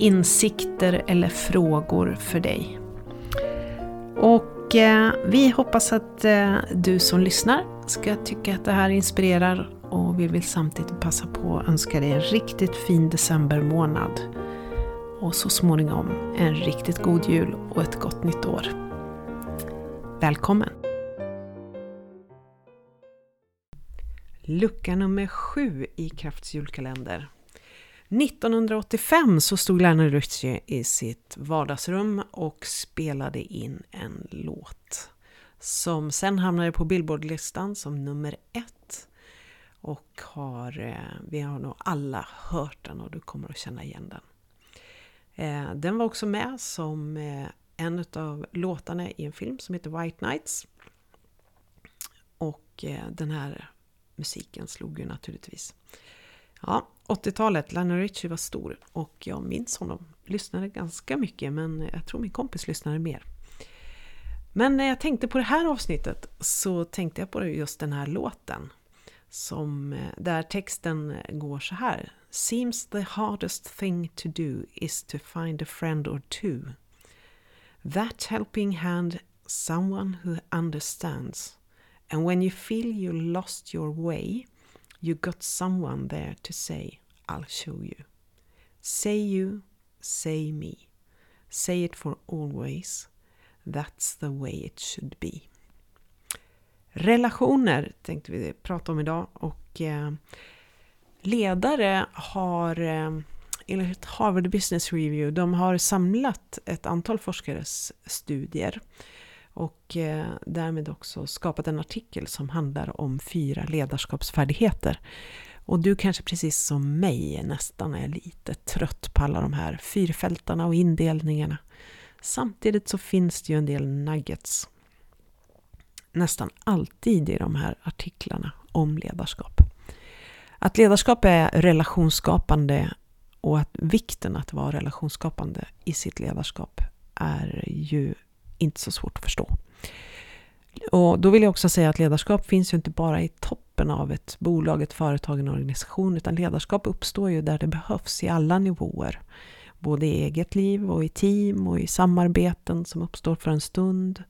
insikter eller frågor för dig. Och eh, vi hoppas att eh, du som lyssnar ska tycka att det här inspirerar och vi vill samtidigt passa på att önska dig en riktigt fin decembermånad. Och så småningom en riktigt god jul och ett gott nytt år. Välkommen! Lucka nummer sju i Krafts julkalender. 1985 så stod Lionel Richie i sitt vardagsrum och spelade in en låt som sen hamnade på Billboardlistan som nummer ett. Och har, eh, vi har nog alla hört den och du kommer att känna igen den. Eh, den var också med som eh, en av låtarna i en film som heter White Nights. Och den här musiken slog ju naturligtvis. Ja, 80-talet, Lionel Richie var stor och jag minns honom. Lyssnade ganska mycket men jag tror min kompis lyssnade mer. Men när jag tänkte på det här avsnittet så tänkte jag på just den här låten. Som, eh, där texten går så här. Seems the hardest thing to do is to find a friend or two. That helping hand, someone who understands. And when you feel you lost your way, you got someone there to say, I'll show you. Say you, say me. Say it for always. That's the way it should be. Relationer tänkte vi prata om idag och eh, ledare har eh, enligt Harvard Business Review, de har samlat ett antal forskares studier och eh, därmed också skapat en artikel som handlar om fyra ledarskapsfärdigheter. Och du kanske precis som mig nästan är lite trött på alla de här fyrfältarna och indelningarna. Samtidigt så finns det ju en del nuggets nästan alltid i de här artiklarna om ledarskap. Att ledarskap är relationsskapande och att vikten att vara relationsskapande i sitt ledarskap är ju inte så svårt att förstå. Och då vill jag också säga att ledarskap finns ju inte bara i toppen av ett bolag, ett företag, en organisation, utan ledarskap uppstår ju där det behövs i alla nivåer. Både i eget liv och i team och i samarbeten som uppstår för en stund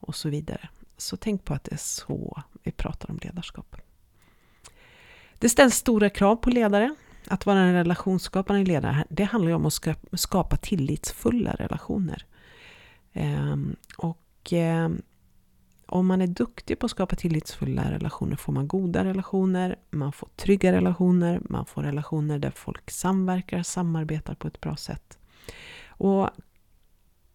och så vidare. Så tänk på att det är så vi pratar om ledarskap. Det ställs stora krav på ledare. Att vara en relationsskapande ledare, det handlar ju om att skapa tillitsfulla relationer. Ehm, och ehm, om man är duktig på att skapa tillitsfulla relationer får man goda relationer, man får trygga relationer, man får relationer där folk samverkar, samarbetar på ett bra sätt. Och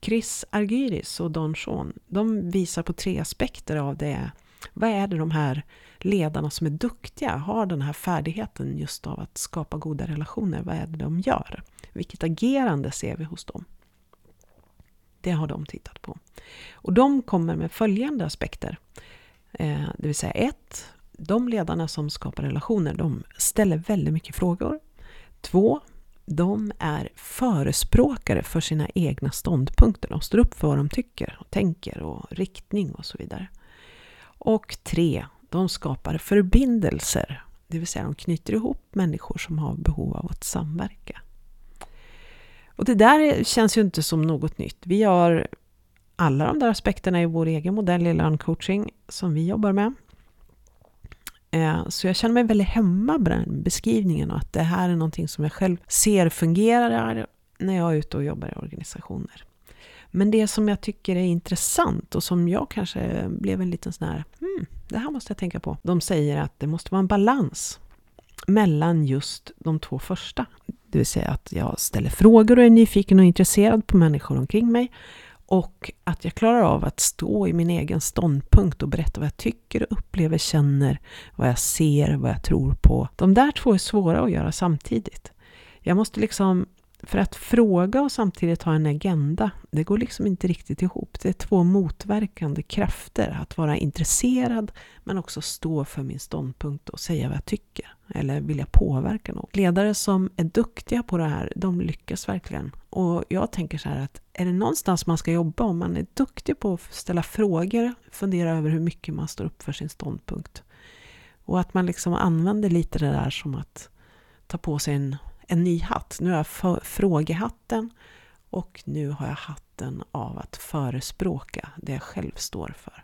Chris Argyris och Don Sean, de visar på tre aspekter av det. Vad är det de här ledarna som är duktiga har den här färdigheten just av att skapa goda relationer? Vad är det de gör? Vilket agerande ser vi hos dem? Det har de tittat på. Och de kommer med följande aspekter. Eh, det vill säga ett, de ledarna som skapar relationer, de ställer väldigt mycket frågor. Två, de är förespråkare för sina egna ståndpunkter. De står upp för vad de tycker och tänker och riktning och så vidare. Och tre, de skapar förbindelser. Det vill säga de knyter ihop människor som har behov av att samverka. Och det där känns ju inte som något nytt. Vi har alla de där aspekterna i vår egen modell i Learn Coaching som vi jobbar med. Eh, så jag känner mig väldigt hemma med den beskrivningen och att det här är någonting som jag själv ser fungerar när jag är ute och jobbar i organisationer. Men det som jag tycker är intressant och som jag kanske blev en liten sån här, hmm, det här måste jag tänka på. De säger att det måste vara en balans mellan just de två första. Det vill säga att jag ställer frågor och är nyfiken och intresserad på människor omkring mig. Och att jag klarar av att stå i min egen ståndpunkt och berätta vad jag tycker upplever, känner, vad jag ser, vad jag tror på. De där två är svåra att göra samtidigt. Jag måste liksom för att fråga och samtidigt ha en agenda, det går liksom inte riktigt ihop. Det är två motverkande krafter. Att vara intresserad men också stå för min ståndpunkt och säga vad jag tycker. Eller vilja påverka något. Ledare som är duktiga på det här, de lyckas verkligen. Och jag tänker så här att är det någonstans man ska jobba om man är duktig på att ställa frågor, fundera över hur mycket man står upp för sin ståndpunkt. Och att man liksom använder lite det där som att ta på sig en en ny hatt. Nu har jag frågehatten och nu har jag hatten av att förespråka det jag själv står för.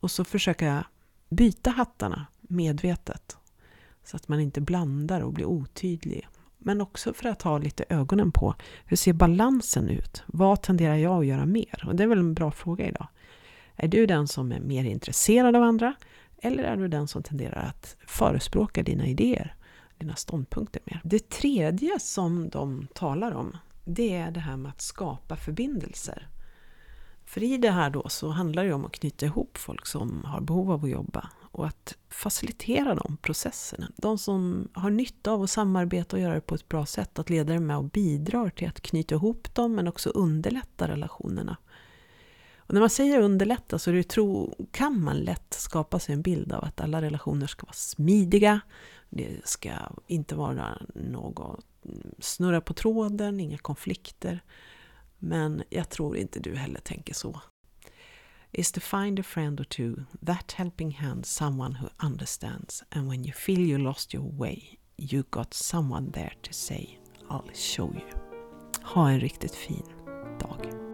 Och så försöker jag byta hattarna medvetet så att man inte blandar och blir otydlig. Men också för att ha lite ögonen på hur ser balansen ut? Vad tenderar jag att göra mer? Och det är väl en bra fråga idag. Är du den som är mer intresserad av andra? Eller är du den som tenderar att förespråka dina idéer? Dina ståndpunkter mer. Det tredje som de talar om, det är det här med att skapa förbindelser. För i det här då så handlar det om att knyta ihop folk som har behov av att jobba och att facilitera de processerna. De som har nytta av att samarbeta och göra det på ett bra sätt, att leda det med och bidrar till att knyta ihop dem men också underlätta relationerna. Och när man säger underlätta så är det tro, kan man lätt skapa sig en bild av att alla relationer ska vara smidiga, det ska inte vara något snurra på tråden, inga konflikter. Men jag tror inte du heller tänker så. Is to find a friend or two, that helping hand, someone who understands and when you feel you lost your way, you got someone there to say I'll show you. Ha en riktigt fin dag.